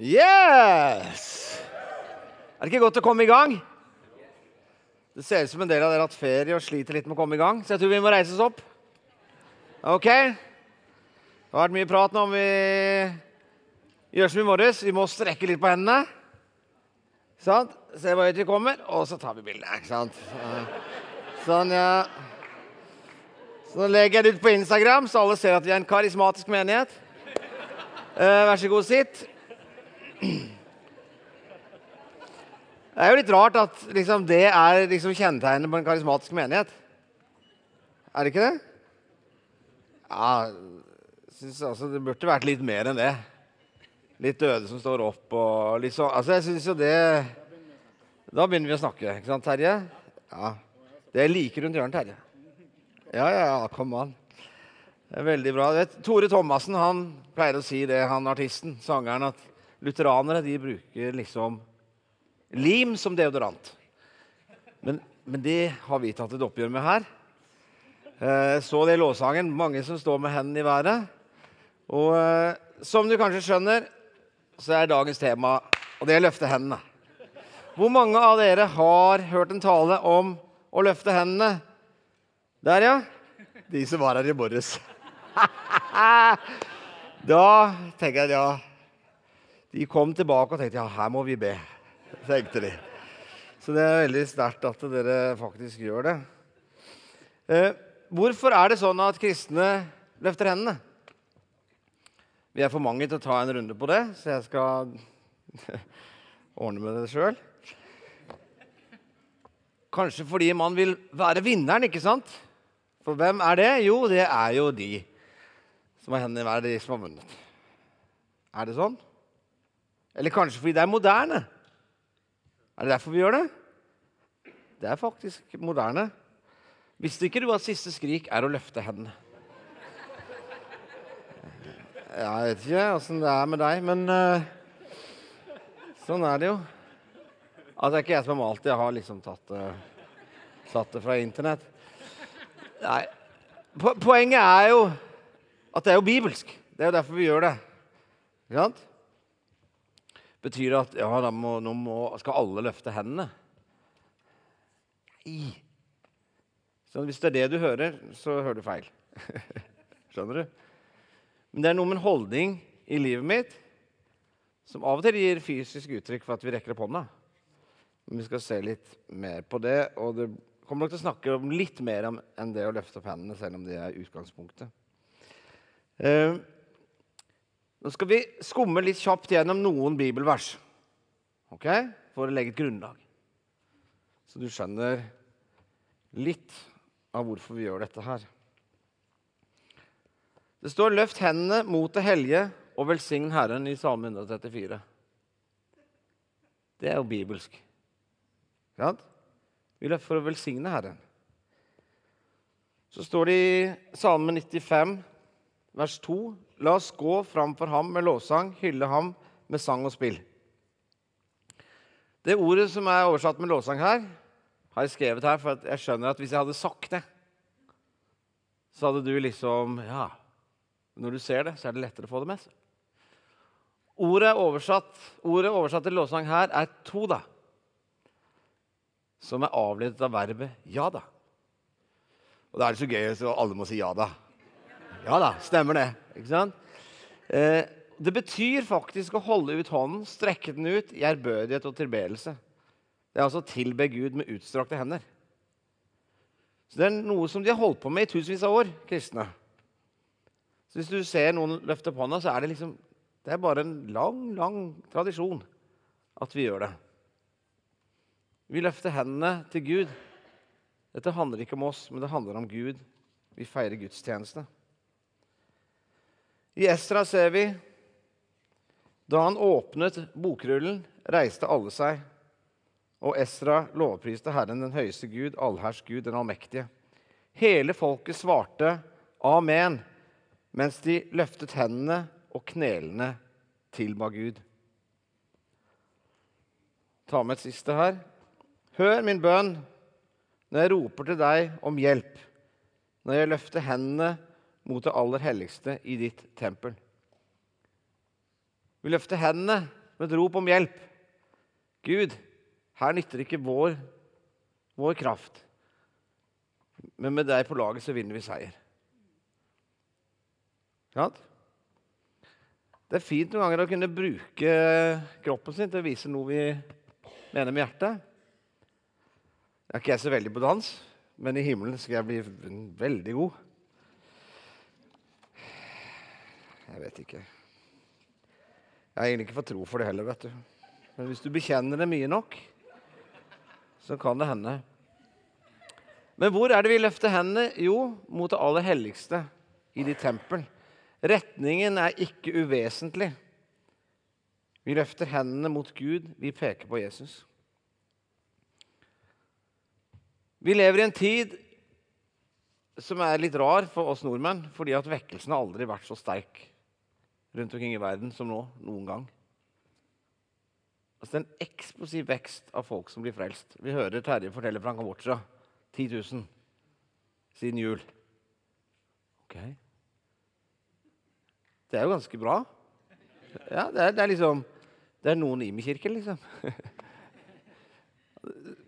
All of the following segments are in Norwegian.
Yes! Er det ikke godt å komme i gang? Det ser ut som en del av dere har hatt ferie og sliter litt med å komme i gang, så jeg tror vi må reise oss opp. Ok? Det har vært mye prat nå om vi gjør som i morges. Vi må strekke litt på hendene. Sant? Se hvor høyt vi kommer, og så tar vi bildet. Ikke sant? Sånn, ja. Så nå legger jeg det ut på Instagram, så alle ser at vi er en karismatisk menighet. Eh, vær så god, sitt. Det er jo litt rart at liksom, det er liksom, kjennetegnet på en karismatisk menighet. Er det ikke det? Ja, synes altså, Det burde vært litt mer enn det. Litt døde som står opp og litt sånn. Altså, jeg syns jo det Da begynner vi å snakke, ikke sant, Terje? Ja. Det er like rundt hjørnet, Terje. Ja, ja, ja, kom an. Det er veldig bra. Vet, Tore Thomassen han pleier å si det, han artisten, sangeren, at lutheranere de bruker liksom lim som deodorant. Men, men det har vi tatt et oppgjør med her. Eh, så det i låssangen. Mange som står med hendene i været. Og eh, som du kanskje skjønner, så er dagens tema og det er løfte hendene. Hvor mange av dere har hørt en tale om å løfte hendene? Der, ja. De som var her i morges. da tenker jeg ja De kom tilbake og tenkte ja, her må vi be. tenkte de. Så det er veldig sterkt at dere faktisk gjør det. Eh, hvorfor er det sånn at kristne løfter hendene? Vi er for mange til å ta en runde på det, så jeg skal ordne med det sjøl. Kanskje fordi man vil være vinneren, ikke sant? For hvem er det? Jo, det er jo de som har hendene i været, de som har vunnet. Er det sånn? Eller kanskje fordi det er moderne? Er det derfor vi gjør det? Det er faktisk moderne. Visste ikke du at siste skrik er å løfte hendene? Jeg vet ikke åssen det er med deg, men uh, sånn er det jo. Altså, det er ikke jeg som. Jeg har liksom tatt, uh, tatt det fra Internett. Nei. Po poenget er jo at det er jo bibelsk. Det er jo derfor vi gjør det. Ikke sant? Betyr det at ja, da må, nå må, skal alle løfte hendene? Nei. Så hvis det er det du hører, så hører du feil. Skjønner du? Men det er noe med en holdning i livet mitt som av og til gir fysisk uttrykk for at vi rekker opp hånda. Men vi skal se litt mer på det, og det kommer nok til å snakke om litt mer enn det å løfte opp hendene, selv om det er utgangspunktet. Uh, nå skal vi skumme litt kjapt gjennom noen bibelvers ok? for å legge et grunnlag. Så du skjønner litt av hvorfor vi gjør dette her. Det står 'løft hendene mot det hellige og velsign Herren' i Salme 134. Det er jo bibelsk. Ja? Vi løfter for å velsigne Herren. Så står det i Salme 95, vers 2.: La oss gå framfor ham med lovsang, hylle ham med sang og spill. Det ordet som er oversatt med lovsang her, har jeg skrevet her for jeg skjønner at hvis jeg hadde sagt det, så hadde du liksom Ja, når du ser det, så er det lettere å få det med seg. Ordet oversatt, ordet oversatt til lovsang her er to, da. Som er avledet av verbet 'ja da'. Og da er det så gøy at alle må si 'ja da'. Ja da, stemmer det. Ikke sant? Eh, det betyr faktisk å holde ut hånden, strekke den ut i ærbødighet og tilbedelse. Det er altså å tilbe Gud med utstrakte hender. Så Det er noe som de har holdt på med i tusenvis av år, kristne. Så Hvis du ser noen løfte opp hånda, så er det liksom det er bare en lang, lang tradisjon at vi gjør det. Vi løfter hendene til Gud. Dette handler ikke om oss, men det handler om Gud. Vi feirer gudstjeneste. I Estra ser vi da han åpnet bokrullen, reiste alle seg, og Esra lovpriste Herren den høyeste Gud, allherrs Gud, den allmektige. Hele folket svarte amen mens de løftet hendene og knelene tilba Gud. Ta med et siste her. Hør min bønn når jeg roper til deg om hjelp, når jeg løfter hendene mot det aller helligste i ditt tempel. Vi løfter hendene med et rop om hjelp. Gud, her nytter ikke vår, vår kraft. Men med deg på laget så vinner vi seier. Ja? Det er fint noen ganger å kunne bruke kroppen sin til å vise noe vi mener med hjertet. Jeg er ikke jeg så veldig på dans, men i himmelen skal jeg bli veldig god. Jeg vet ikke. Jeg har egentlig ikke fått tro for det heller, vet du. Men hvis du bekjenner det mye nok, så kan det hende. Men hvor er det vi løfter hendene? Jo, mot det aller helligste i ditt tempel. Retningen er ikke uvesentlig. Vi løfter hendene mot Gud, vi peker på Jesus. Vi lever i en tid som er litt rar for oss nordmenn, fordi at vekkelsen har aldri vært så sterk rundt omkring i verden som nå noen gang. Altså, det er en eksplosiv vekst av folk som blir frelst. Vi hører Terje fortelle fra Kambodsja. 10 000 siden jul. Ok. Det er jo ganske bra. Ja, det er, det er liksom Det er noen i kirken, liksom.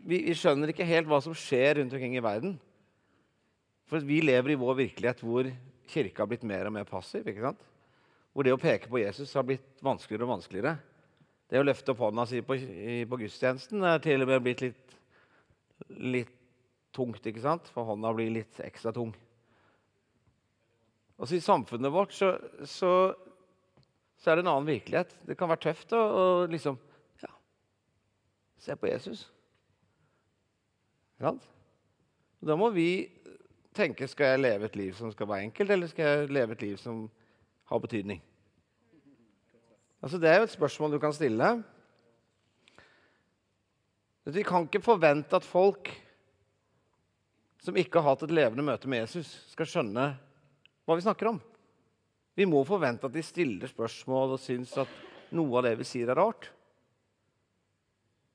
Vi, vi, skjønner ikke helt hva som skjer rundt omkring i verden. For vi lever i vår virkelighet hvor kirka har blitt mer og mer passiv. ikke sant? Hvor det å peke på Jesus har blitt vanskeligere og vanskeligere. Det å løfte opp hånda si på, på gudstjenesten er til og med blitt litt, litt tungt, ikke sant? For hånda blir litt ekstra tung. Altså I samfunnet vårt så, så, så, er det en annen virkelighet. Det kan være tøft å, å liksom ja, se på Jesus. Ja. Da må vi tenke skal jeg leve et liv som skal være enkelt, eller skal jeg leve et liv som har betydning? Altså Det er jo et spørsmål du kan stille. Vi kan ikke forvente at folk som ikke har hatt et levende møte med Jesus, skal skjønne hva vi snakker om. Vi må forvente at de stiller spørsmål og syns at noe av det vi sier, er rart.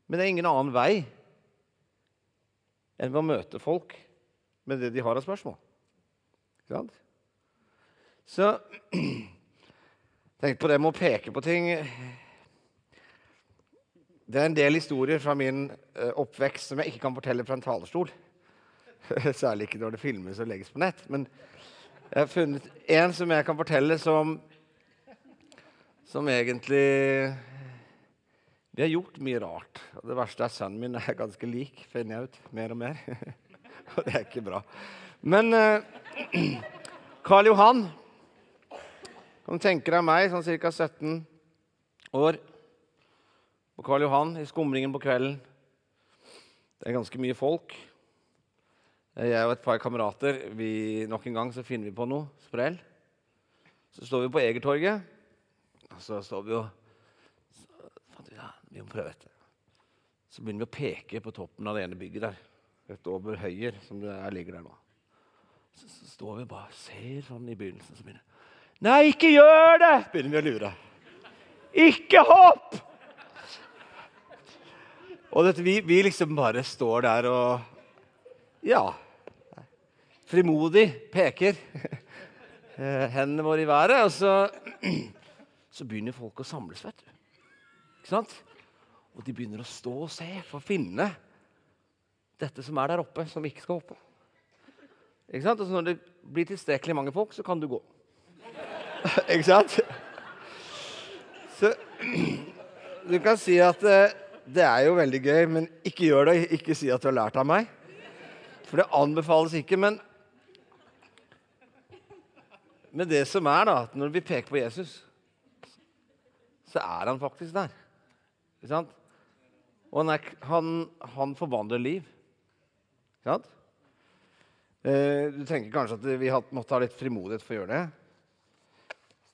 Men det er ingen annen vei enn ved å møte folk med det de har av spørsmål. Ikke sant? Så tenk på det med å peke på ting. Det er en del historier fra min eh, oppvekst som jeg ikke kan fortelle fra en talerstol. Særlig ikke når det filmes og legges på nett. Men jeg har funnet en som jeg kan fortelle som Som egentlig Vi har gjort mye rart. Og det verste er sønnen min er ganske lik, finner jeg ut. Mer og mer. og det er ikke bra. Men eh, Karl Johan Kan du tenke deg meg, sånn ca. 17 år, og Karl Johan i skumringen på kvelden. Det er ganske mye folk. Jeg og et par kamerater vi, nok en gang så finner vi på noe sprell. Så står vi på Egertorget, og så står vi og så, ja, Vi må prøve dette. Så begynner vi å peke på toppen av det ene bygget der. Rett over Høyer, som det er, ligger der nå. Så, så står vi og ser sånn i begynnelsen. Så begynner Nei, ikke gjør det! begynner vi å lure. Ikke hopp! Og dette, vi, vi liksom bare står der og Ja frimodig peker eh, hendene våre i været. Og så, så, begynner folk å samles, vet du. Ikke sant? Og de begynner å stå og se for å finne dette som er der oppe, som ikke skal hoppe. Ikke sant? Og så når det blir tilstrekkelig mange folk, så kan du gå. ikke sant? Så du kan si at eh, det er jo veldig gøy, men ikke gjør det. Ikke si at du har lært av meg. For det anbefales ikke. Men men det som er, da, at når vi peker på Jesus, så er han faktisk der. Ikke sant? Og han, er, han, han forvandler liv. Ikke sant? Eh, du tenker kanskje at vi måtte ha litt frimodighet for å gjøre det?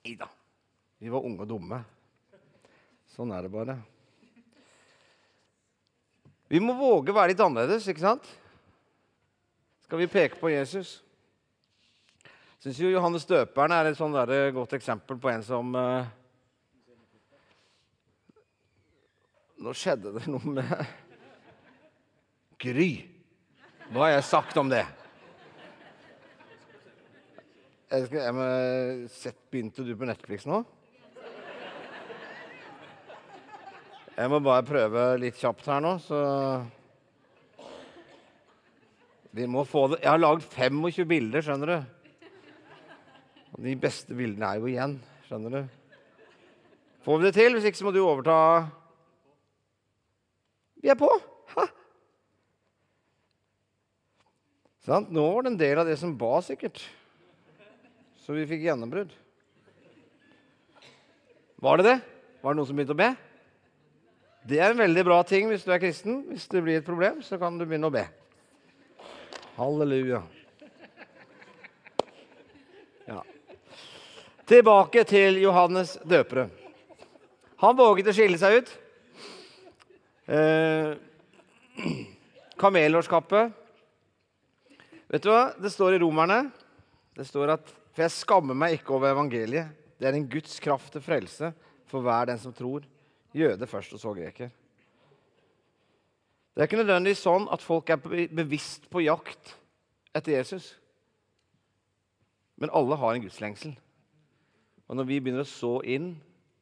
Nei da. Vi var unge og dumme. Sånn er det bare. Vi må våge å være litt annerledes, ikke sant? Skal vi peke på Jesus? syns jo Johannes døperen er et sånn godt eksempel på en som uh, Nå skjedde det noe med Gry. Hva har jeg sagt om det? Jeg skal, jeg sett, begynte du på Netflix nå? Jeg må bare prøve litt kjapt her nå, så Vi må få det Jeg har lagd 25 bilder, skjønner du. Og de beste bildene er jo igjen, skjønner du. Får vi det til? Hvis ikke så må du overta Vi er på! Ha. Sant? Nå var det en del av det som ba, sikkert. Så vi fikk gjennombrudd. Var det det? Var det noen som begynte å be? Det er en veldig bra ting hvis du er kristen. Hvis det blir et problem, så kan du begynne å be. Halleluja. Ja. Tilbake til Johannes døpere. Han våget å skille seg ut. Eh, kamelårskappet. Vet du hva det står i Romerne? Det står at For jeg skammer meg ikke over evangeliet. Det er en Guds kraft til frelse for hver den som tror. Jøde først, og så greker. Det er ikke nødvendigvis sånn at folk er bevisst på jakt etter Jesus. Men alle har en gudslengsel. Og når vi begynner å så inn,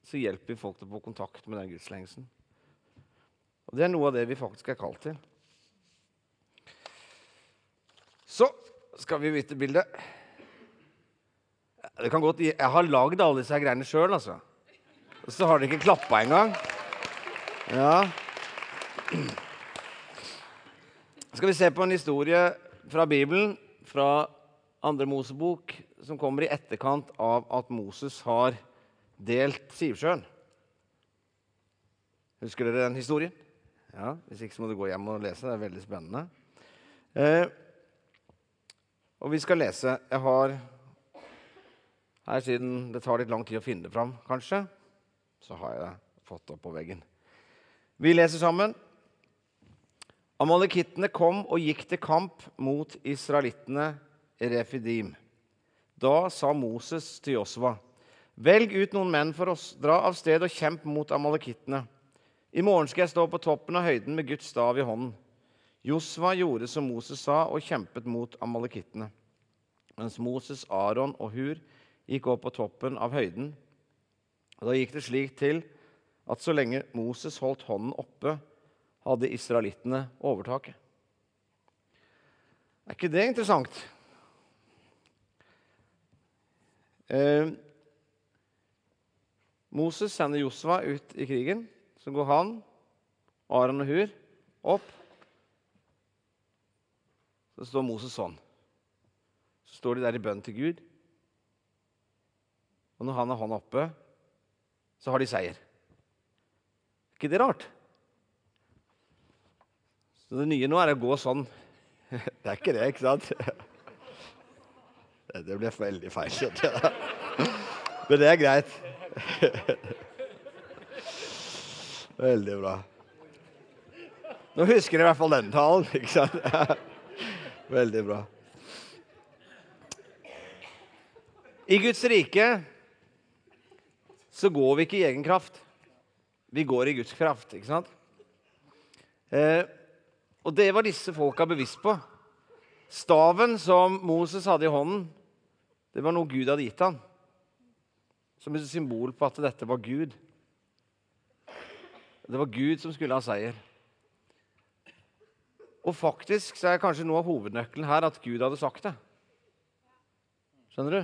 så hjelper vi folk til å få kontakt med den gudslengselen. Og Det er noe av det vi faktisk er kalt til. Så skal vi bytte bilde. Godt, Jeg har lagd alle disse greiene sjøl, altså. Og så har dere ikke klappa engang. Ja. Skal vi se på en historie fra Bibelen, fra andre Mosebok, som kommer i etterkant av at Moses har delt Sivsjøen. Husker dere den historien? Ja, Hvis ikke så må du gå hjem og lese. Det er veldig spennende. Eh, og vi skal lese Jeg har her, siden det tar litt lang tid å finne det fram, kanskje, så har jeg det fått opp på veggen. Vi leser sammen. Amalekittene kom og gikk til kamp mot israelittene i Refidim. Da sa Moses til Josva.: Velg ut noen menn for oss, dra av sted og kjemp mot amalekittene. I morgen skal jeg stå på toppen av høyden med Guds stav i hånden. Josva gjorde som Moses sa, og kjempet mot amalekittene. Mens Moses, Aron og Hur gikk opp på toppen av høyden. Og Da gikk det slik til at så lenge Moses holdt hånden oppe, hadde israelittene overtaket. Er ikke det interessant? Eh, Moses sender Josva ut i krigen. Så går han, Aron og Hur, opp. Så står Moses sånn. Så står de der i bønn til Gud. Og når han har hånda oppe, så har de seier. Er ikke det rart? Så det nye nå er å gå sånn. Det er ikke det, ikke sant? Det ble veldig feil. Men det er greit. Veldig bra. Nå husker dere i hvert fall den talen, ikke sant? Veldig bra. I Guds rike så går vi ikke i egen kraft. Vi går i Guds kraft, ikke sant? Eh, og det var disse folka bevisst på. Staven som Moses hadde i hånden, det var noe Gud hadde gitt han. Som et symbol på at dette var Gud. Det var Gud som skulle ha seier. Og faktisk så er kanskje noe av hovednøkkelen her at Gud hadde sagt det. Skjønner du?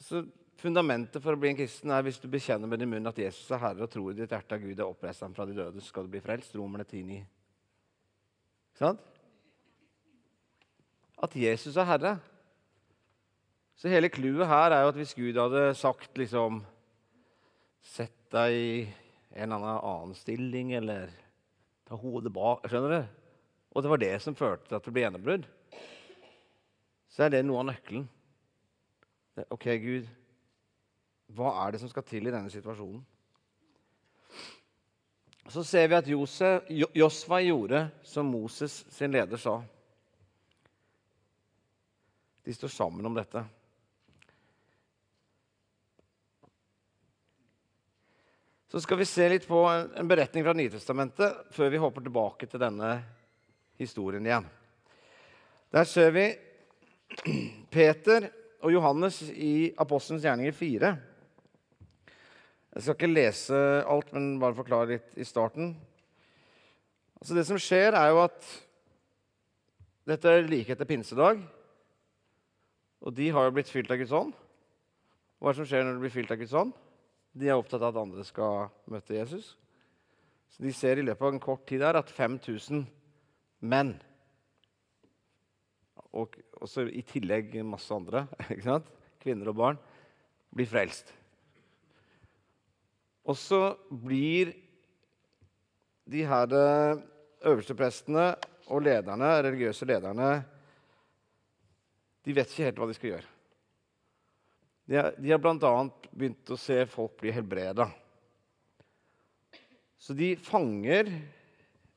Så Fundamentet for å bli en kristen er hvis du bekjenner med din munn at Jesus er Herre, og tror i ditt hjerte at Gud er oppreist ham fra de døde, så skal du bli frelst. Romerne 10,9. Sant? At Jesus er Herre. Så hele clouet her er jo at hvis Gud hadde sagt liksom Sett deg i en eller annen stilling, eller ta hodet bak Skjønner du? Og det var det som førte til at det ble gjennombrudd. Så er det noe av nøkkelen. OK, Gud, hva er det som skal til i denne situasjonen? Så ser vi at Josef, Josfa gjorde som Moses sin leder sa. De står sammen om dette. Så skal vi se litt på en beretning fra Nytestamentet før vi hopper tilbake til denne historien igjen. Der ser vi Peter og Johannes i Apostelens gjerninger 4. Jeg skal ikke lese alt, men bare forklare litt i starten. Altså Det som skjer, er jo at dette er like etter pinsedag. Og de har jo blitt fylt av Guds ånd. Hva er det som skjer når de blir fylt av Guds ånd? De er opptatt av at andre skal møte Jesus. Så De ser i løpet av en kort tid her at 5000 menn og også i tillegg masse andre, kvinner og barn, blir frelst. Og så blir de her eh, øverste prestene og lederne, religiøse lederne de vet ikke helt hva de skal gjøre. De har, de har bl.a. begynt å se folk bli helbreda. Så de fanger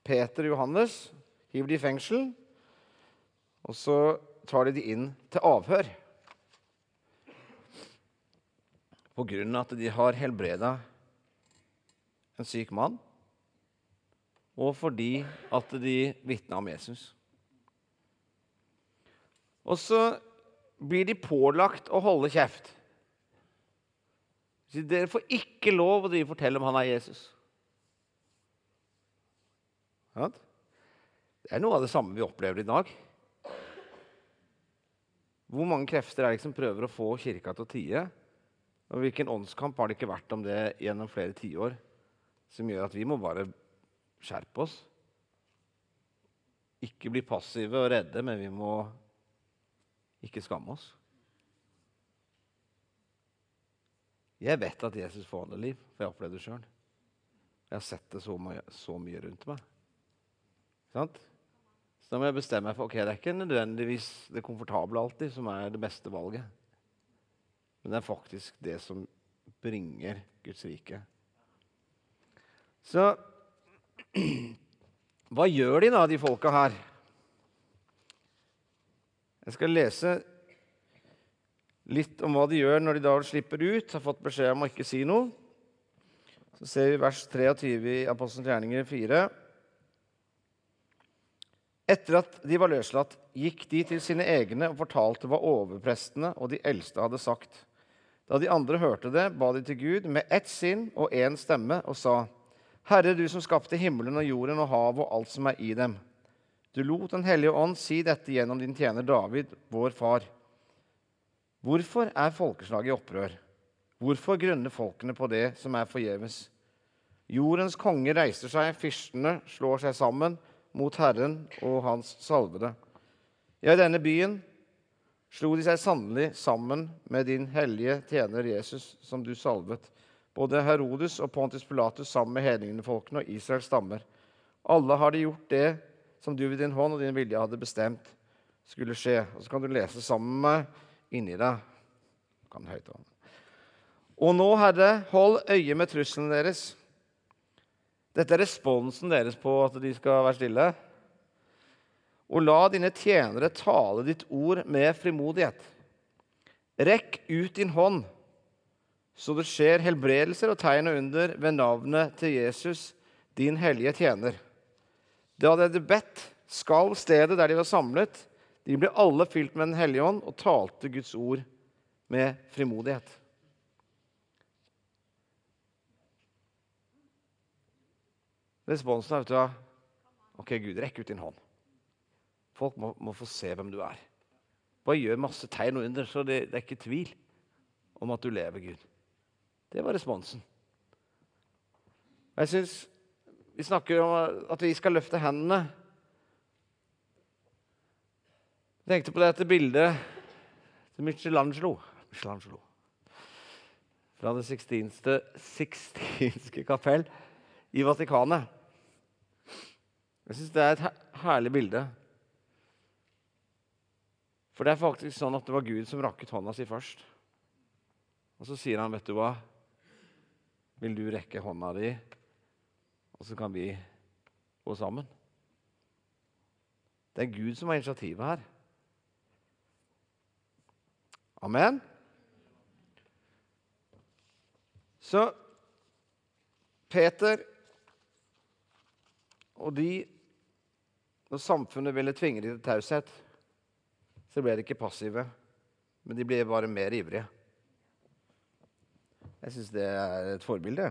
Peter og Johannes, hiver de i fengsel, og så tar de de inn til avhør. På grunn av at de har helbreda en syk mann, og fordi at de vitna om Jesus. Og så blir de pålagt å holde kjeft. Så dere får ikke lov å fortelle om han er Jesus. Det er noe av det samme vi opplever i dag. Hvor mange krefter er det som prøver å få kirka til å tie? Og hvilken åndskamp har det ikke vært om det gjennom flere tiår, som gjør at vi må bare skjerpe oss? Ikke bli passive og redde, men vi må ikke skamme oss. Jeg vet at Jesus forandrer liv, for jeg har opplevd det sjøl. Jeg har sett det så mye, så mye rundt meg. Sant? Så da må jeg bestemme meg for ok, det er ikke nødvendigvis det komfortable alltid som er det beste valget. Men det er faktisk det som bringer Guds rike. Så hva gjør de da, de folka her? Jeg skal lese litt om hva de gjør når de da slipper ut, har fått beskjed om å ikke si noe. Så ser vi vers 23 i Apostelens gjerninger 4. Etter at de var løslatt, gikk de til sine egne og fortalte hva overprestene og de eldste hadde sagt. Da de andre hørte det, ba de til Gud med ett sinn og én stemme og sa:" Herre, du som skapte himmelen og jorden og havet og alt som er i dem. Du lot Den hellige ånd si dette gjennom din tjener David, vår far. Hvorfor er folkeslaget i opprør? Hvorfor grunner folkene på det som er forgjeves? Jordens konge reiser seg, fyrstene slår seg sammen mot Herren og hans salvede. Ja, i denne byen slo de seg sannelig sammen med din hellige tjener Jesus, som du salvet. Både Herodes og Pontus Pilatus sammen med hedningefolkene og Israels stammer. Alle har de gjort det som du ved din hånd og din vilje hadde bestemt skulle skje. Og Så kan du lese sammen med meg inni deg. Kan Og nå, Herre, hold øye med truslene deres. Dette er responsen deres på at de skal være stille. Og la dine tjenere tale ditt ord med frimodighet. Rekk ut din hånd, så det skjer helbredelser og tegn og under ved navnet til Jesus, din hellige tjener. Da de hadde bedt, skalv stedet der de var samlet. De ble alle fylt med Den hellige ånd og talte Guds ord med frimodighet. Responsen er vet du, OK, Gud, rekk ut din hånd. Folk må, må, få se hvem du er. Bare gjør masse tegn og under, så det, det er ikke tvil om at du lever, Gud. Det var responsen. Jeg synes vi snakker om at vi skal løfte hendene. Jeg tenkte på dette bildet til Michelangelo, Michelangelo fra Det sixtinske, sixtinske kapell i Vatikanet. Jeg syns det er et herlig bilde. For det er faktisk sånn at det var Gud som rakket hånda si først. Og så sier han, 'Vet du hva? Vil du rekke hånda di og så kan vi gå sammen. Det er Gud som har initiativet her. Amen. Så Peter og de Når samfunnet ville tvinge dem til taushet, så ble de ikke passive, men de ble bare mer ivrige. Jeg syns det er et forbilde.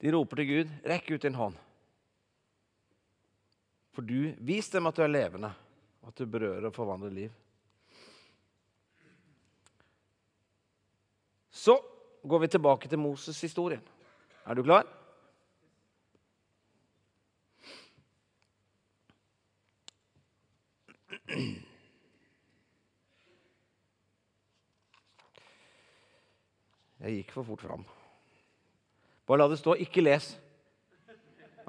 De roper til Gud, 'Rekk ut din hånd'. For du, vis dem at du er levende, og at du berører og forvandler liv. Så går vi tilbake til Moses-historien. Er du klar? Jeg gikk for fort fram. Bare la det stå 'ikke les'.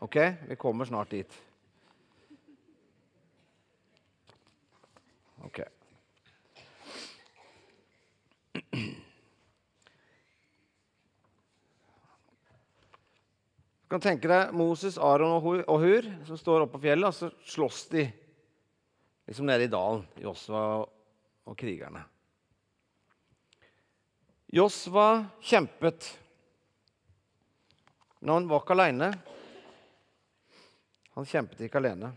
Ok? Vi kommer snart dit. Ok. Du kan tenke deg Moses, Aron og Hur som står oppe på fjellet, og så slåss de liksom nede i dalen, Josva og krigerne. Josva kjempet, men han var ikke aleine. Han kjempet ikke alene.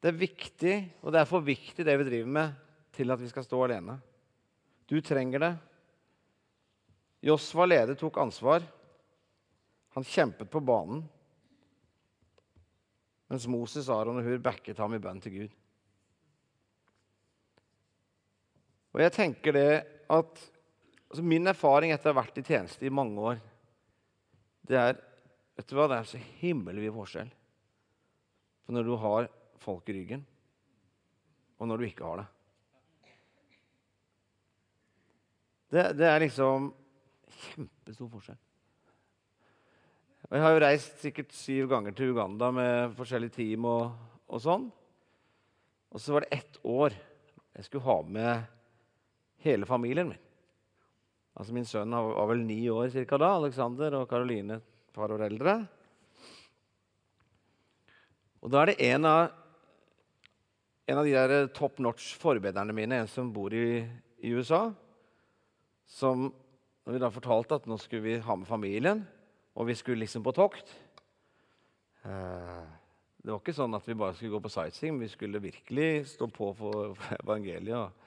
Det er viktig, og det er for viktig, det vi driver med, til at vi skal stå alene. Du trenger det. Josva leder tok ansvar. Han kjempet på banen. Mens Moses, Aron og Hur backet ham i bønn til Gud. Og jeg tenker det at altså Min erfaring etter å ha vært i tjeneste i mange år, det er vet du hva, det er så himmelvid forskjell på når du har folk i ryggen, og når du ikke har det. Det, det er liksom kjempestor forskjell. Og jeg har jo reist sikkert syv ganger til Uganda med forskjellige team og, og sånn. Og så var det ett år jeg skulle ha med hele familien min. Altså Min sønn var vel ni år cirka da, Alexander, og Karoline et par år eldre. Og da er det en av, en av de der top notch forbederne mine, en som bor i, i USA, som når vi da fortalte at nå skulle vi ha med familien, og vi skulle liksom på tokt eh, Det var ikke sånn at vi bare skulle gå på sightseeing, vi skulle virkelig stå på for evangeliet. Eh,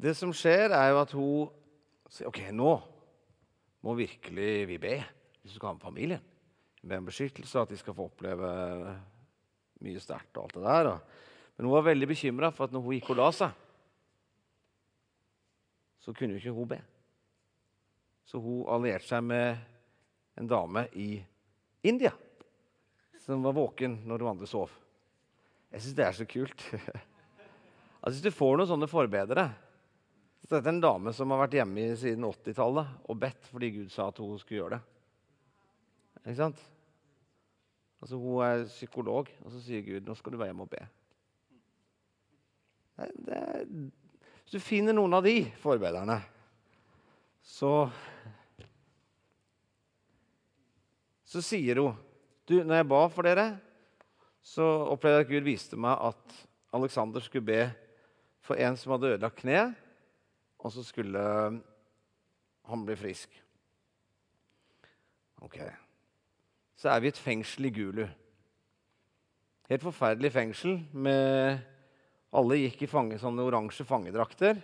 det som skjer, er jo at hun sier OK, nå må virkelig vi be hvis du skal ha med familien. Be om beskyttelse, at de skal få oppleve mye sterkt og alt det der. Men hun var veldig bekymra for at når hun gikk og la seg så kunne jo ikke hun be. Så hun allierte seg med en dame i India som var våken når de andre sov. Jeg syns det er så kult. altså Hvis du får noen sånne forbedere så Dette er en dame som har vært hjemme siden 80-tallet og bedt fordi Gud sa at hun skulle gjøre det. Ikke sant? Altså Hun er psykolog, og så sier Gud nå skal du være hjemme og be. Det, det, hvis du finner noen av de forbederne, så Så sier hun du, når jeg ba for dere, så opplevde jeg at Gud viste meg at Alexander skulle be for en som hadde ødelagt kne, og så skulle han bli frisk. Ok. Så er vi i et fengsel i Gulu. Helt forferdelig fengsel med alle gikk i fange, sånne oransje fangedrakter.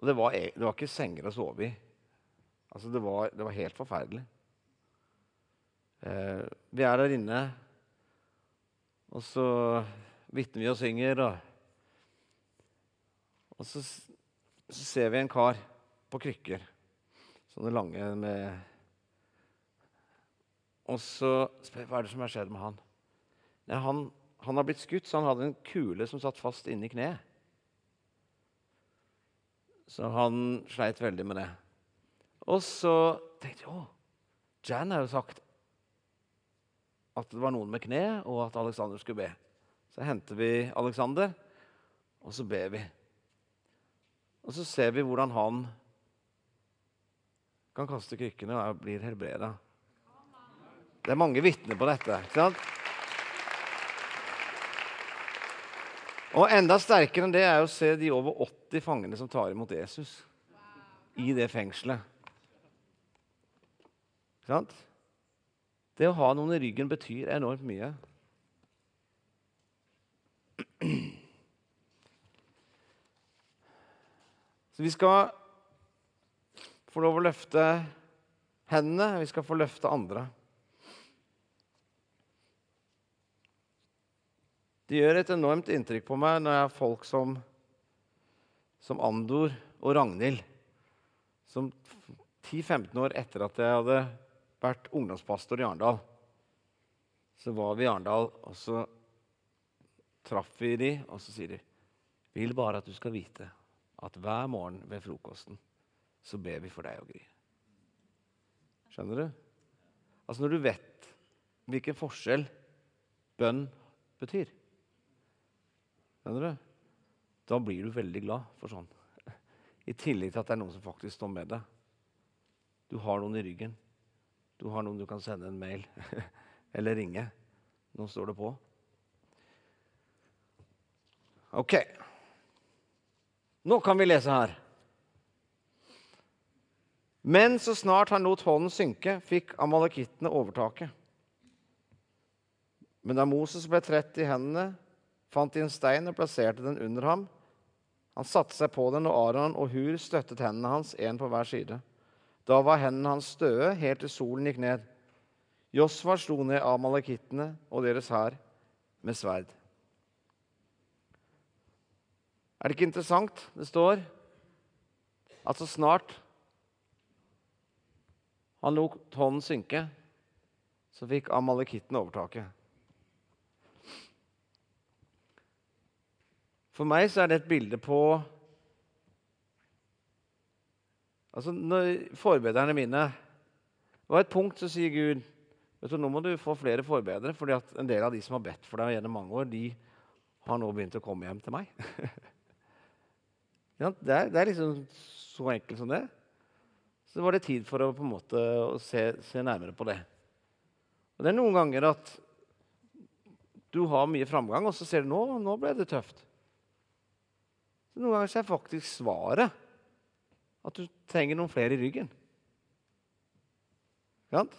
Og det var, e, det var, ikke senger å sove i. Altså, det var, det var helt forferdelig. Eh, vi er der inne, og så vitner vi og synger. Og, og så, så, ser vi en kar på krykker, sånne lange med Og så spør jeg hva er det som har skjedd med han. Nei, han han har blitt skutt, så han hadde en kule som satt fast inni kneet. Så han sleit veldig med det. Og så tenkte jeg å, Jan har jo sagt at det var noen med kne, og at Alexander skulle be. Så henter vi Alexander, og så ber vi. Og så ser vi hvordan han kan kaste krykkene og blir helbreda. Det er mange vitner på dette. ikke sant? Og enda sterkere enn det er å se de over 80 fangene som tar imot Jesus i det fengselet. Sant? Det å ha noen i ryggen betyr enormt mye. Så vi skal få lov å løfte hendene, vi skal få løfte andre. Det gjør et enormt inntrykk på meg når jeg har folk som, som Andor og Ragnhild, som 10-15 år etter at jeg hadde vært ungdomspastor i Arendal, så var vi i Arendal, og så traff vi de, og så sier de Vil bare at du skal vite at hver morgen ved frokosten så ber vi for deg og Gry. Skjønner du? Altså når du vet hvilken forskjell bønn betyr. Skjønner du? Da blir du veldig glad for sånn. I tillegg til at det er noen som faktisk står med deg. Du har noen i ryggen. Du har noen du kan sende en mail eller ringe. Nå står det på. Ok. Nå kan vi lese her. Men så snart han lot hånden synke, fikk amalekittene overtaket. Men da Moses ble trett i hendene, fant de en stein og plasserte den under ham. Han satte seg på den, og Aron og Hur støttet hendene hans, én på hver side. Da var hendene hans støe helt til solen gikk ned. Josvar slo ned amalekittene og deres hær med sverd. Er det ikke interessant? Det står at så snart han lot hånden synke, så fikk amalekitten overtaket. For meg så er det et bilde på Altså, når Forbederne mine Det var et punkt så sier Gud vet du, nå må du få flere forbedere, fordi at en del av de som har bedt for deg gjennom mange år, de har nå begynt å komme hjem til meg. det, er, det, er, liksom så enkelt som det. Så var det tid for å på en måte se, se nærmere på det. Og Det er noen ganger at du har mye framgang, og så ser du nå, nå ble det tøft. Så noen ganger er faktisk svaret at du trenger noen flere i ryggen. Sant?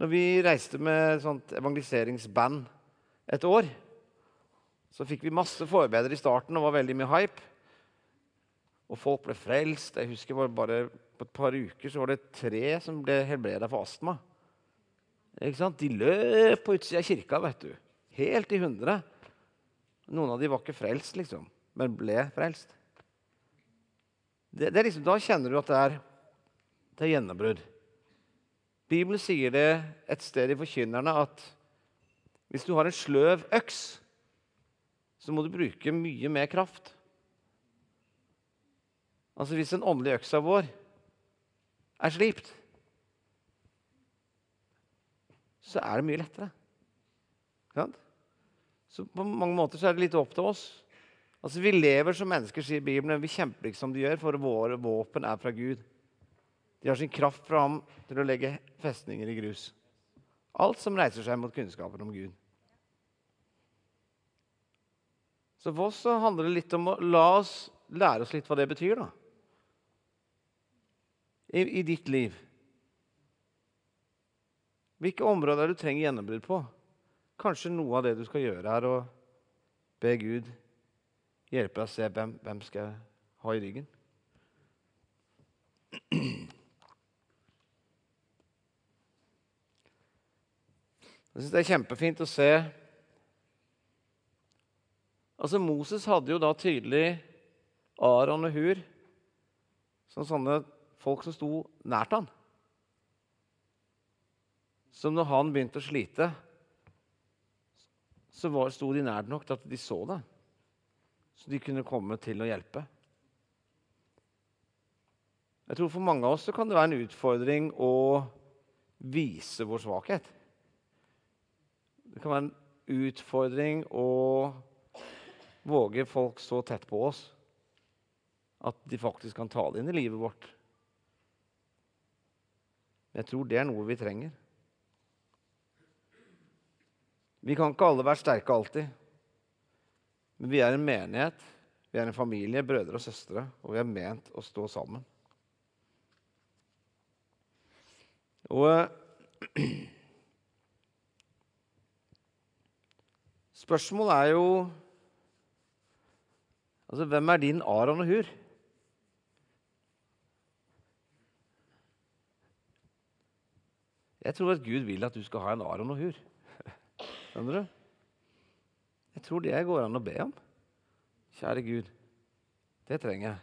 Når vi reiste med et sånt evangeliseringsband et år, så fikk vi masse forbedre i starten og var veldig mye hype. Og folk ble frelst. Jeg husker bare, På et par uker så var det tre som ble helbreda for astma. De løp på utsida av kirka, vet du. Helt i hundre. Noen av de var ikke frelst, liksom, men ble frelst. Det, det liksom, da kjenner du at det er, det er gjennombrudd. Bibelen sier det et sted i Forkynnerne at hvis du har en sløv øks, så må du bruke mye mer kraft. Altså Hvis den åndelige øksa vår er slipt, så er det mye lettere. Så på mange måter så er det litt opp til oss Altså, Vi lever som mennesker, sier Bibelen. Vi kjemper ikke som de gjør, for våre våpen er fra Gud. De har sin kraft fra ham til å legge festninger i grus. Alt som reiser seg mot kunnskapen om Gud. Så for oss så handler det litt om å la oss lære oss litt hva det betyr. da. I, i ditt liv. Hvilke områder er du trenger gjennombrudd på? Kanskje noe av det du skal gjøre, er å be Gud hjelpe deg å se hvem, hvem skal jeg ha i ryggen. Jeg syns det er kjempefint å se Altså, Moses hadde jo da tydelig Aron og Hur som sånne folk som sto nært han. Som når han begynte å slite, så var, sto de nært nok til at de så det så de kunne komme til å hjelpe. Jeg tror For mange av oss kan det være en utfordring å vise vår svakhet. Det kan være en utfordring å våge folk så tett på oss at de faktisk kan tale inn i livet vårt. Jeg tror det er noe vi trenger. Vi kan ikke alle være sterke alltid. Men vi er en menighet, vi er en familie, brødre og søstre, og vi er ment å stå sammen. Og eh, Spørsmålet er jo Altså, hvem er din Aron og Hur? Jeg tror at Gud vil at du skal ha en Aron og Hur. Skjønner du? Jeg tror det går an å be om. Kjære Gud, det trenger jeg.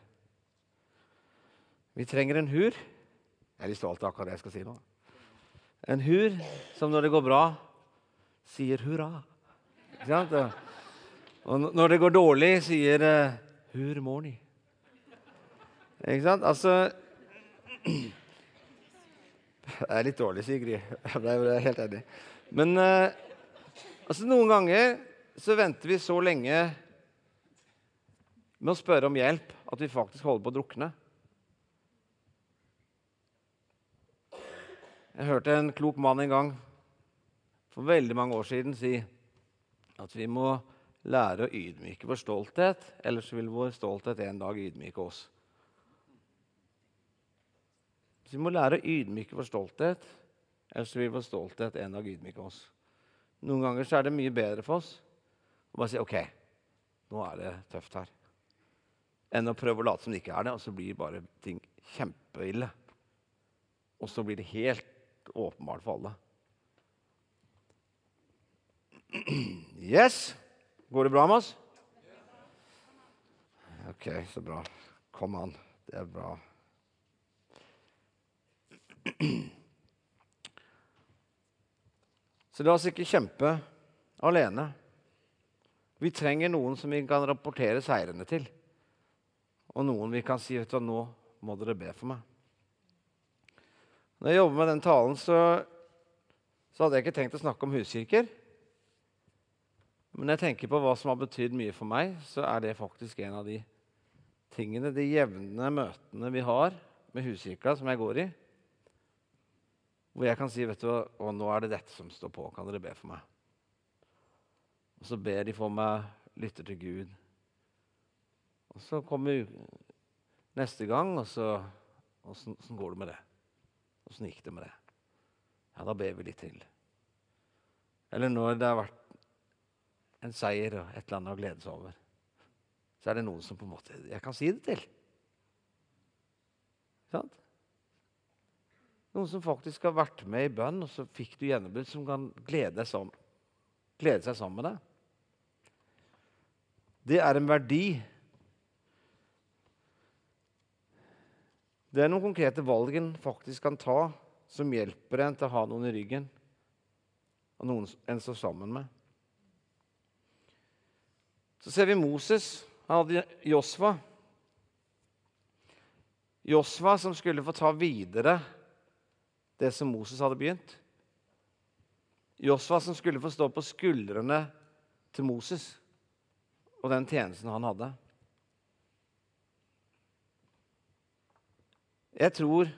Vi trenger en hur. Jeg er litt stolt av akkurat det jeg skal si nå. En hur som når det går bra, sier hurra. Ikke sant? Og når det går dårlig, sier uh, hur morning!» Ikke sant? Altså Det er litt dårlig, Sigrid. Gry. Jeg ble helt enig Men uh, altså, noen ganger så venter vi så lenge med å spørre om hjelp at vi faktisk holder på å drukne. Jeg hørte en klok mann en gang for veldig mange år siden si at vi må lære å ydmyke vår stolthet, ellers vil vår stolthet en dag ydmyke oss. Så vi må lære å ydmyke vår stolthet, ellers vil vår stolthet en dag ydmyke oss. Noen ganger er det mye bedre for oss å bare si OK, nå er det tøft her. Enn å prøve å late som det ikke er det, og så blir bare ting kjempeille. Og så blir det helt åpenbart for alle. Yes. Går det bra med oss? OK, så bra. Kom an. Det er bra. Så la oss ikke kjempe alene. Vi trenger noen som vi kan rapportere seirene til. Og noen vi kan si vet du, nå må dere be for meg. Når jeg jobber med den talen, så, så, hadde jeg ikke tenkt å snakke om huskirker. Men når jeg tenker på hva som har betydd mye for meg, så er det faktisk en av de tingene, de jevne møtene vi har med huskirka, som jeg går i. Hvor jeg kan si vet du, å, nå er det dette som står på. Kan dere be for meg? Og så ber de for meg, lytter til Gud. Og så kommer neste gang, og så Åssen går det med det? Åssen gikk det med det? Ja, da ber vi litt til. Eller når det har vært en seier og et eller annet å glede seg over, så er det noen som på en måte jeg kan si det til. Sant? Noen som faktisk har vært med i bønn, og så fikk du gjennombrudd, som kan glede, som, glede seg sammen med deg. Det er en verdi. Det er noen konkrete valg en faktisk kan ta, som hjelper en til å ha noen i ryggen, og noen en står sammen med. Så ser vi Moses. Han hadde Josva. Josva som skulle få ta videre det som Moses hadde begynt. Josva som skulle få stå på skuldrene til Moses og den tjenesten han hadde. Jeg tror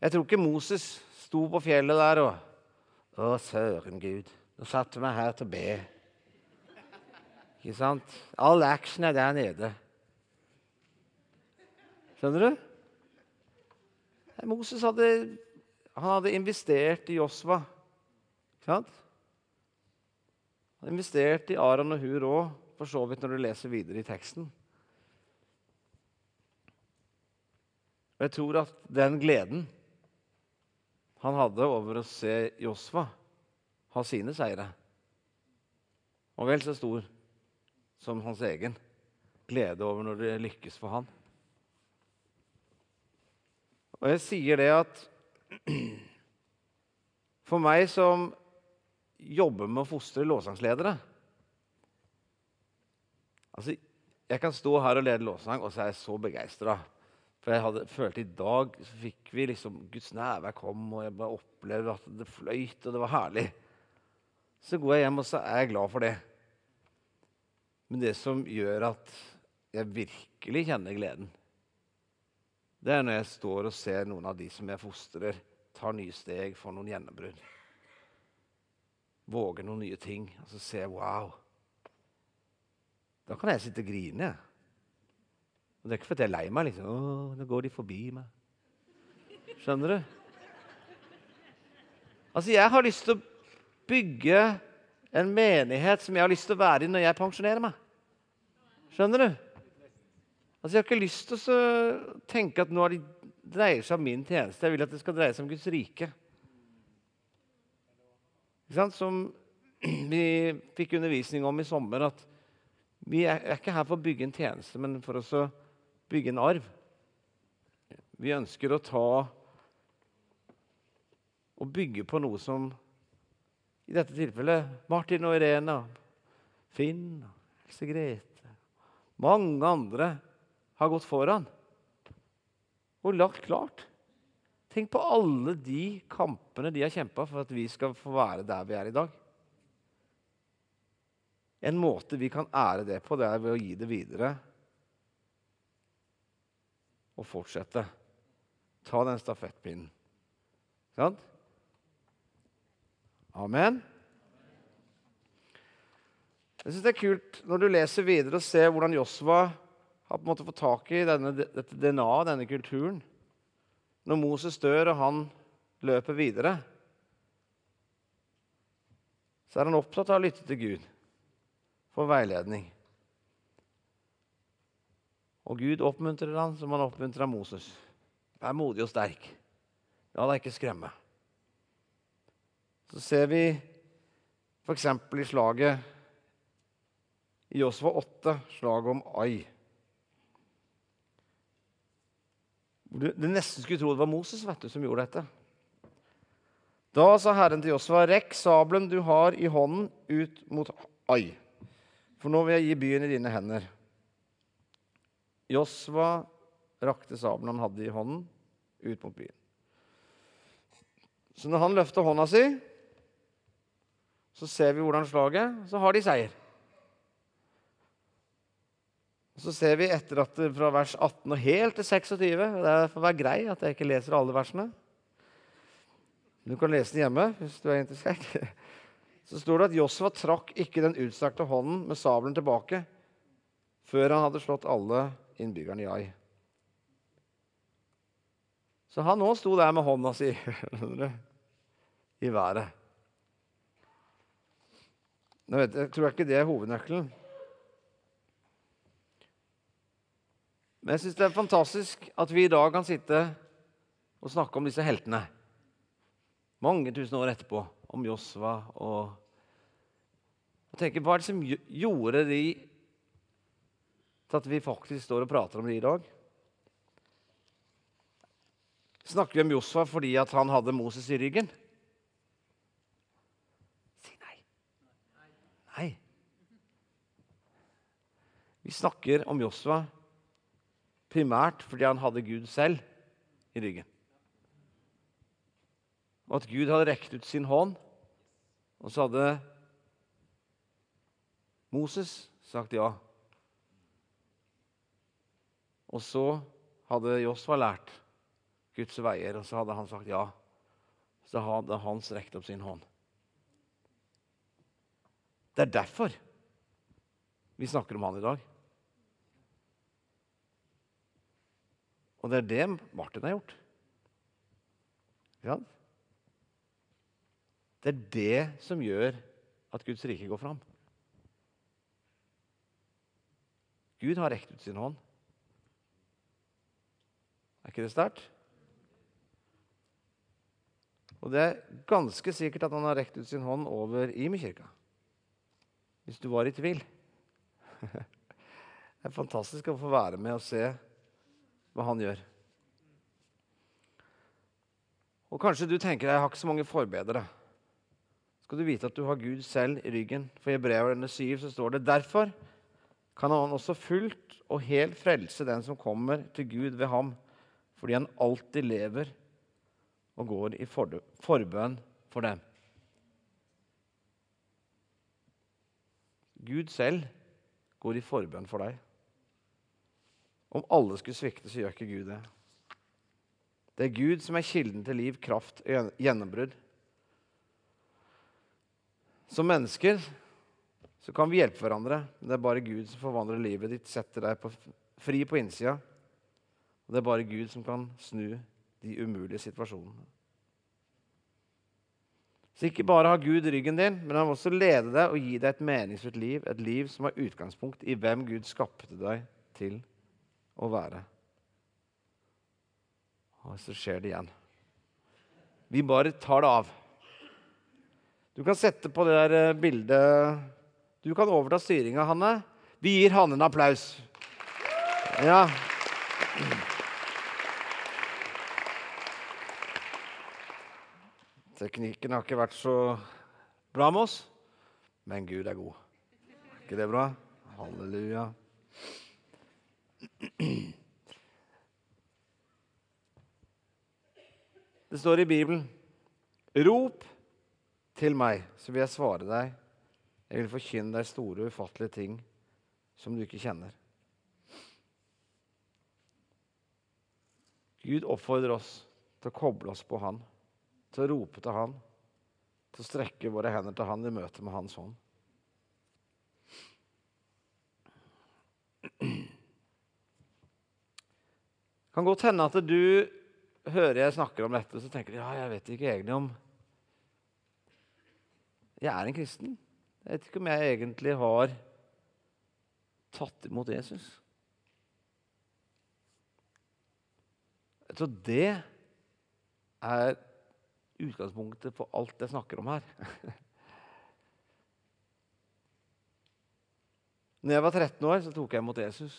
Jeg tror ikke Moses sto på fjellet der og Å, søren Gud, nå satte meg her til å be. Ikke sant? All action er der nede. Skjønner du? Moses hadde, hadde investert i Josva. Ikke sant? Han hadde investert i Aron og Hur òg for så vidt når du leser videre i teksten. Og Jeg tror at den gleden han hadde over å se Josfa ha sine seire, og vel så stor som hans egen glede over når det lykkes for han. Og jeg sier det at for meg som jobber med å fostre låsangsledere Altså, jeg kan stå her og lede lovsang, og så er jeg så begeistra. For jeg hadde, følte i dag så fikk vi liksom Guds nærvær kom, og jeg bare opplevde at det fløyt, og det var herlig. Så går jeg hjem, og så er jeg glad for det. Men det som gjør at jeg virkelig kjenner gleden, det er når jeg står og ser noen av de som jeg fostrer, tar nye steg, får noen gjennombrudd. Våger noen nye ting. Og så ser jeg wow. Da kan jeg sitte og grine. Og Det er ikke fordi jeg er lei meg. liksom. Å, nå går de forbi meg. Skjønner du? Altså, Jeg har lyst til å bygge en menighet som jeg har lyst til å være i når jeg pensjonerer meg. Skjønner du? Altså, Jeg har ikke lyst til å tenke at nå har de dreier seg om min tjeneste. Jeg vil at det skal dreie seg om Guds rike. Som vi fikk undervisning om i sommer, at vi er ikke her for å bygge en tjeneste, men for å bygge en arv. Vi ønsker å ta og bygge på noe som i dette tilfellet Martin og Irena, Finn, Else Grete Mange andre har gått foran og lagt klart. Tenk på alle de kampene de har kjempa for at vi skal få være der vi er i dag. En måte vi kan ære det på, det er ved å gi det videre og fortsette. Ta den stafettpinnen. Sant? Amen. Jeg synes Det er kult når du leser videre og ser hvordan Josva har på en måte fått tak i denne, dette DNA-et, denne kulturen. Når Moses dør og han løper videre, så er han opptatt av å lytte til Gud for veiledning. Og Gud oppmuntrer han som han oppmuntrer Moses. Vær modig og sterk. La deg ikke skremme. Så ser vi f.eks. i slaget i Josva 8, slaget om Ai. Du nesten skulle tro det var Moses vet du, som gjorde dette. Da sa Herren til Josva, rekk sabelen du har i hånden, ut mot Ai, for nå vil jeg gi byen i dine hender. Josva rakte sabelen han hadde i hånden, ut mot byen. Så når han løfter hånda si, så ser vi hvordan slaget Så har de seier. Så ser vi etter at det fra vers 18 og helt til 26 Det får være grei at jeg ikke leser alle versene. Du kan lese den hjemme hvis du er interessert. Så står det at Josva trakk ikke den utstrakte hånden med sabelen tilbake før han hadde slått alle innbyggerne i Ai. Så han òg sto der med hånda si i været. Nå vet jeg, tror ikke det er hovednøkkelen. Men jeg syns det er fantastisk at vi i dag kan sitte og snakke om disse heltene. Mange tusen år etterpå. Om Josva og og tenke Hva er det som gjorde de til at vi faktisk står og prater om det i dag? Snakker vi om Josfa fordi han hadde Moses i ryggen? Si nei. Nei. Vi snakker om Josfa primært fordi han hadde Gud selv i ryggen. Og at Gud hadde rekt ut sin hånd, og så hadde Moses sagt ja. Og så hadde Josfa lært Guds veier, og så hadde han sagt ja. Så hadde han strekt opp sin hånd. Det er derfor vi snakker om han i dag. Og det er det Martin har gjort. Ja. Det er det som gjør at Guds rike går fram. Gud har rekt ut sin hånd. Er ikke det sterkt? Og det er ganske sikkert at han har rekt ut sin hånd over Imi-kirka. Hvis du var i tvil. Det er fantastisk å få være med og se hva han gjør. Og Kanskje du tenker jeg har ikke så mange forbedere. Skal du vite at du har Gud selv i ryggen. For i brevene 7 så står det derfor kan han også fullt og helt frelse den som kommer til Gud ved ham, fordi han alltid lever og går i forbønn for dem. Gud selv går i forbønn for deg. Om alle skulle svikte, så gjør ikke Gud det. Det er Gud som er kilden til liv, kraft og gjennombrudd. Som mennesker så kan vi hjelpe hverandre, men det er bare Gud som forvandler livet ditt, setter deg på fri på innsida. Og det er bare Gud som kan snu de umulige situasjonene. Så ikke bare har Gud ryggen din, men han vil også lede deg og gi deg et meningsfullt liv. Et liv som har utgangspunkt i hvem Gud skapte deg til å være. Og så skjer det igjen. Vi bare tar det av. Du kan sette på det der eh, bildet Du kan overta styringa, Hanne. Vi gir Hanne en applaus. Ja. Teknikken har ikke vært så bra med oss, men Gud er god. Er ikke det bra? Halleluja. Det står i Bibelen Rop til meg, så vil jeg svare deg. Jeg vil forkynne deg store, ufattelige ting som du ikke kjenner. Gud oppfordrer oss til å koble oss på Han, til å rope til Han, til å strekke våre hender til Han i møte med Hans hånd. Det kan godt hende at du hører jeg snakker om dette, så tenker du ja, jeg vet ikke egentlig om Jeg er en kristen. Jeg vet ikke om jeg egentlig har tatt imot Jesus. Så det er utgangspunktet for alt jeg snakker om her. Når jeg var 13 år, så tok jeg imot Jesus.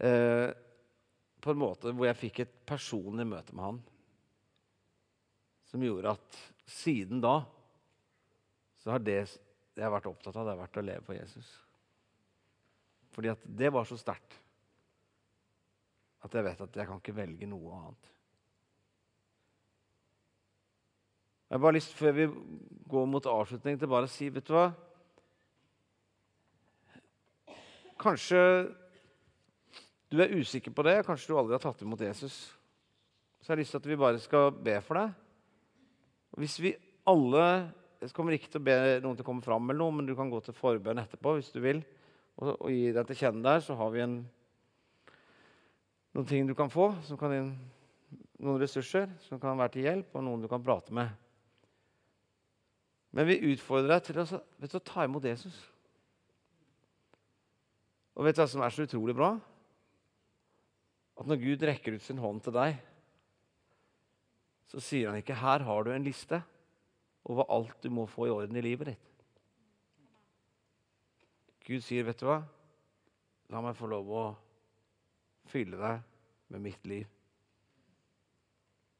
Eh, på en måte hvor jeg fikk et personlig møte med han. Som gjorde at siden da så har det jeg har vært opptatt av, det har vært å leve for Jesus. Fordi at det var så sterkt at jeg vet at jeg kan ikke velge noe annet. Jeg har bare lyst, Før vi går mot avslutning, til bare å si vet du hva? Kanskje du er usikker på det. Kanskje du aldri har tatt imot Jesus. Så jeg har lyst til at vi bare skal be for deg. Hvis vi alle Jeg kommer ikke til å be noen til å komme fram, eller noe, men du kan gå til forbønn etterpå hvis du vil, og, og gi deg til kjenne der. Så har vi en noen ting du kan få, som kan noen ressurser som kan være til hjelp, og noen du kan prate med. Men vi utfordrer deg til å, du, å ta imot Jesus. Og vet du hva som er så utrolig bra? At når Gud rekker ut sin hånd til deg, så sier han ikke 'Her har du en liste over alt du må få i orden i livet ditt'. Gud sier, 'Vet du hva? La meg få lov å fylle deg med mitt liv.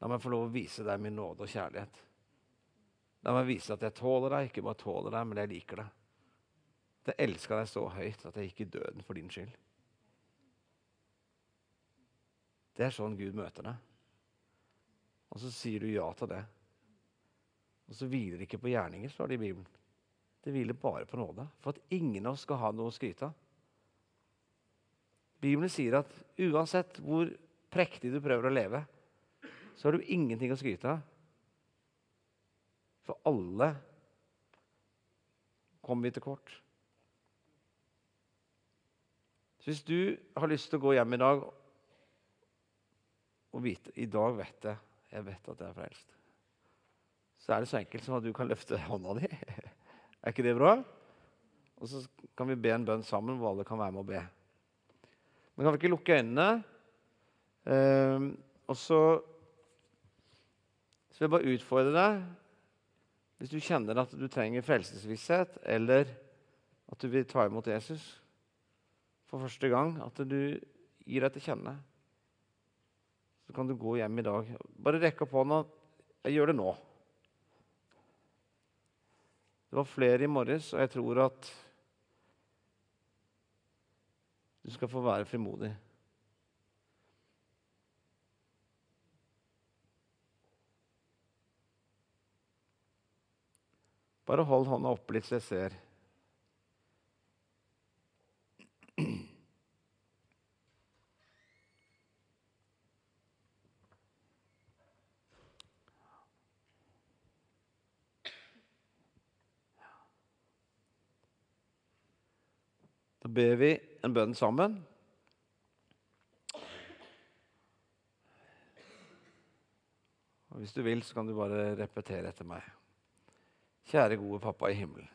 La meg få lov å vise deg min nåde og kjærlighet. La meg vise at jeg tåler deg, ikke bare tåler deg, men jeg liker deg. Jeg elsker deg så høyt at jeg gikk i døden for din skyld. Det er sånn Gud møter deg. Og så sier du ja til det. Og så hviler det ikke på gjerninger, står det i Bibelen. Det hviler bare på nåde. For at ingen av oss skal ha noe å skryte av. Bibelen sier at uansett hvor prektig du prøver å leve, så har du ingenting å skryte av. For alle kommer vi til kort. Så hvis du har lyst til å gå hjem i dag og vite I dag vet jeg jeg vet at jeg er frelst. Så er det så enkelt som at du kan løfte hånda di. er ikke det bra? Og så kan vi be en bønn sammen hvor alle kan være med å be. Men kan vi ikke lukke øynene? Uh, og så vil jeg bare utfordre deg Hvis du kjenner at du trenger frelsesvisshet, eller at du vil ta imot Jesus for første gang, at du gir deg til kjenne, så kan du gå hjem i dag. Bare rekke opp hånda. Jeg gjør det nå. Det var flere i morges, og jeg tror at du skal få være frimodig. Bare hold hånda opp litt, så jeg ser. Da ber vi en bønn sammen. Og Hvis du vil, så kan du bare repetere etter meg. Kjære gode pappa i himmelen.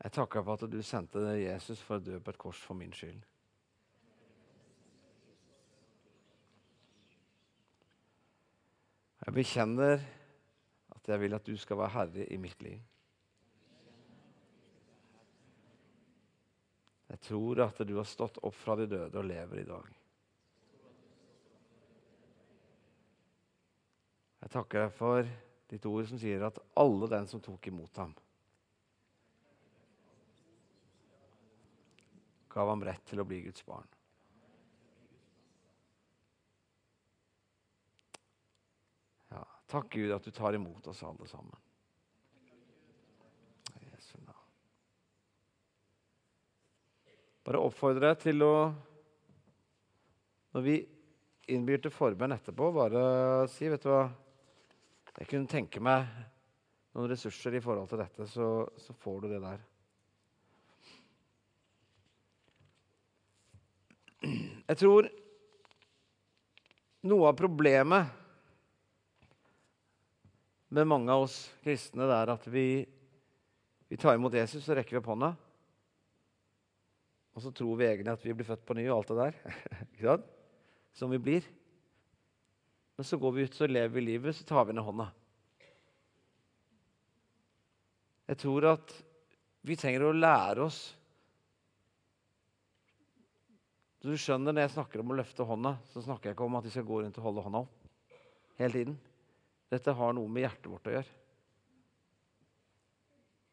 Jeg takker for at du sendte Jesus for å dø på et kors for min skyld. Jeg bekjenner at jeg vil at du skal være herre i mitt liv. Jeg tror at du har stått opp fra de døde og lever i dag. Jeg takker deg for ditt ord som sier at alle den som tok imot ham, gav ham rett til å bli Guds barn. Ja, takk Gud at du tar imot oss alle sammen. Bare oppfordre deg til å Når vi innbyr til forbønn etterpå, bare si vet du hva Jeg kunne tenke meg noen ressurser i forhold til dette, så, så får du det der. Jeg tror noe av problemet med mange av oss kristne det er at vi, vi tar imot Jesus og rekker opp hånda. Og så tror vi egentlig at vi blir født på ny og alt det der. Ikke sant? Som vi blir. Men så går vi ut så lever vi livet, så tar vi ned hånda. Jeg tror at vi trenger å lære oss Du skjønner Når jeg snakker om å løfte hånda, så snakker jeg ikke om at vi skal gå rundt og holde hånda opp hele tiden. Dette har noe med hjertet vårt å gjøre.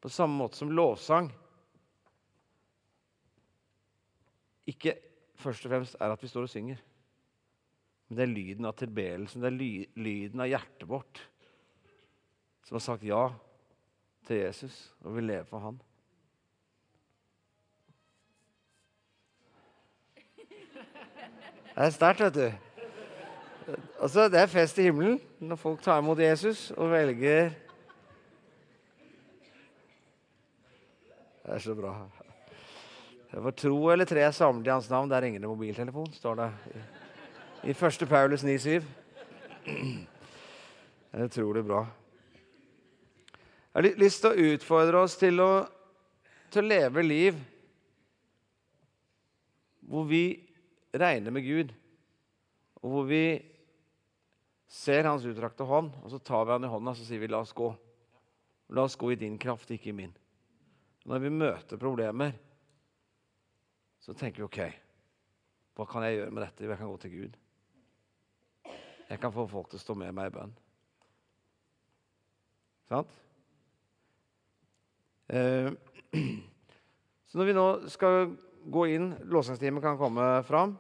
På samme måte som lovsang ikke først og fremst er at vi står og synger. Men det er lyden av tilbedelsen, det er ly lyden av hjertet vårt som har sagt ja til Jesus og vil leve for han. Det er sterkt, vet du. Altså, det er fest i himmelen når folk tar imot Jesus og velger Det er så bra. Det var tro eller tre samlet i hans navn. Der ringer det mobiltelefon, står det i 1. Paulus 9,7. Det er utrolig bra. Jeg har lyst til å utfordre oss til å, til å leve liv hvor vi regner med Gud, og hvor vi ser hans utdrakte hånd, og så tar vi han i hånda og sier vi, la oss gå. La oss gå i din kraft, ikke i min. Når vi møter problemer, så tenker vi OK, hva kan jeg gjøre med dette? Jeg kan gå til Gud. Jeg kan få folk til å stå med meg i bønn. Sant? Eh, så når vi nå skal gå inn, låsingstimen kan komme fram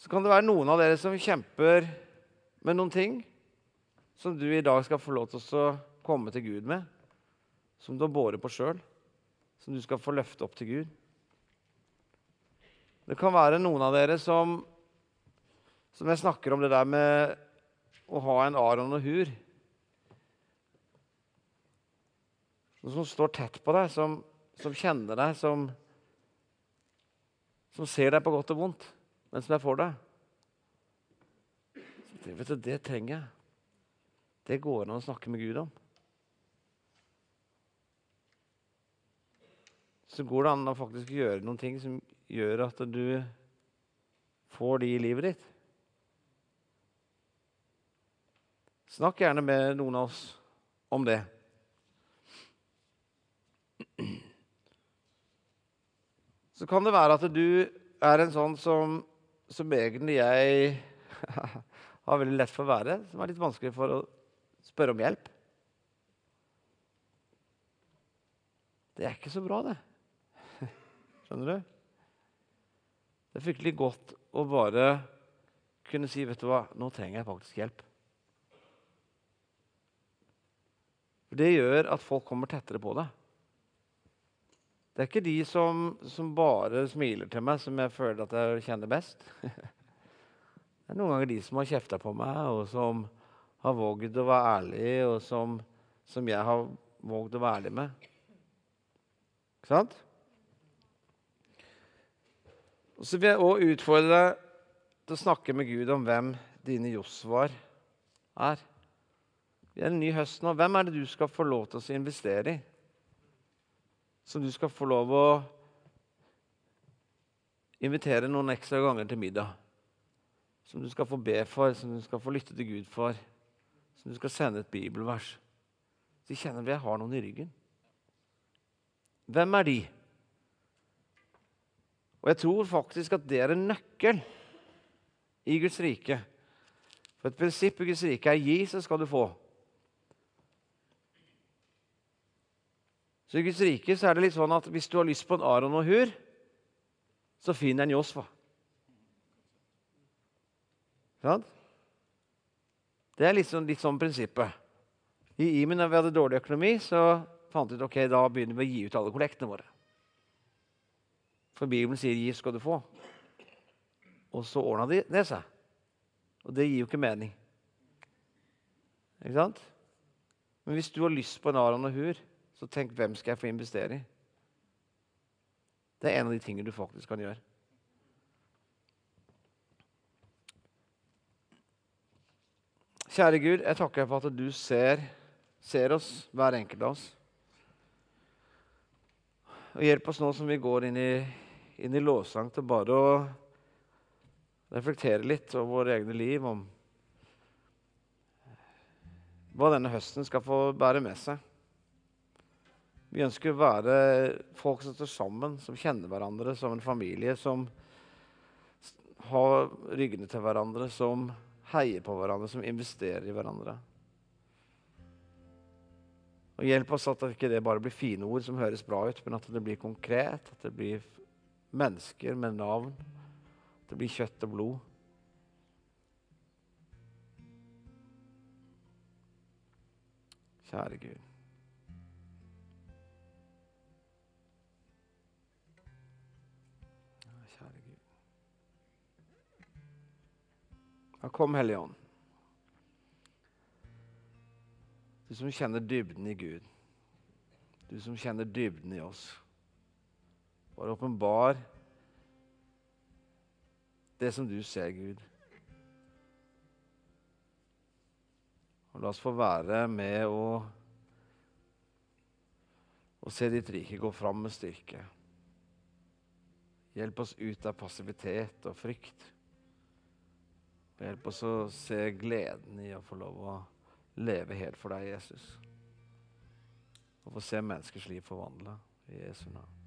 så kan det være noen av dere som kjemper med noen ting som du i dag skal få lov til å komme til Gud med, som du har båret på sjøl, som du skal få løfte opp til Gud. Det kan være noen av dere som, som jeg snakker om det der med å ha en Aron og Hur. Noen som står tett på deg, som, som kjenner deg, som, som ser deg på godt og vondt mens jeg får deg. Det, vet du, det trenger jeg. Det går an å snakke med Gud om. Så går det an å faktisk gjøre noen ting som gjør at du får de i livet ditt. Snakk gjerne med noen av oss om det. Så kan det være at du er en sånn som som egentlig jeg har veldig lett for å være, som er litt vanskelig for å spørre om hjelp. Det er ikke så bra, det. Skjønner du? Det er fryktelig godt å bare kunne si, 'Vet du hva, nå trenger jeg faktisk hjelp'. For Det gjør at folk kommer tettere på deg. Det er ikke de som, som, bare smiler til meg, som jeg føler at jeg kjenner best. Det er noen ganger de som har kjefta på meg, og som har vågd å være ærlig, og som, som jeg har vågd å være ærlig med. Ikke Sant? Og Så vil jeg òg utfordre deg til å snakke med Gud om hvem dine Josvar er. Det er en ny høst nå. Hvem er det du skal få lov til å investere i? Som du skal få lov å invitere noen ekstra ganger til middag. Som du skal få be for, som du skal få lytte til Gud for. Som du skal sende et bibelvers. De kjenner vi har noen i ryggen. Hvem er de? Og jeg tror faktisk at det er en nøkkel i Guds rike. For et prinsipp i Guds rike er gi, så skal du få. Så I Guds rike så er det litt sånn at hvis du har lyst på en Aron og Hur, så finner en Josfa. Sant? Det er sånn, litt sånn prinsippet. I Imen, når vi hadde dårlig økonomi, så fant vi ut ok, da begynner vi å gi ut alle kollektene våre. For Bibelen sier 'gi, skal du få'. Og så ordna det de seg. Og det gir jo ikke mening. Ikke sant? Men hvis du har lyst på en Aron og Hur, så tenk hvem skal jeg få investere i? Det er en av de tingene du faktisk kan gjøre. Kjære Gud, jeg takker for at du ser, ser oss, hver enkelt av oss. Og Hjelp oss nå som vi går inn i, inn i lovsang, til bare å reflektere litt over våre egne liv, om hva denne høsten skal få bære med seg. Vi ønsker å være folk som står sammen, som kjenner hverandre som en familie, som har ryggene til hverandre, som heier på hverandre, som investerer i hverandre. Og Hjelp oss at det ikke bare blir fine ord som høres bra ut, men at det blir konkret, at det blir mennesker med navn, at det blir kjøtt og blod. Kjære Gud. Ja, kom, Hellige Ånd. Du som kjenner dybden i Gud. Du som kjenner dybden i oss. Bare åpenbar det som du ser, Gud. Og la oss få være med å, å se ditt rike gå fram med styrke. Hjelp oss ut av passivitet og frykt. Og hjelp oss å se gleden i å få lov å leve helt for deg, Jesus. Og få se menneskers liv forvandla i Jesu navn.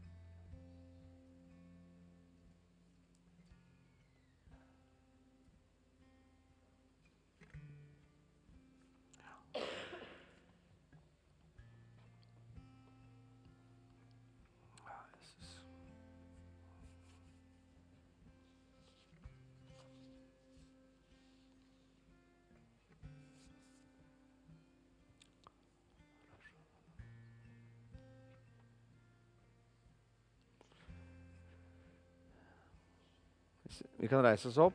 Vi kan reise oss opp.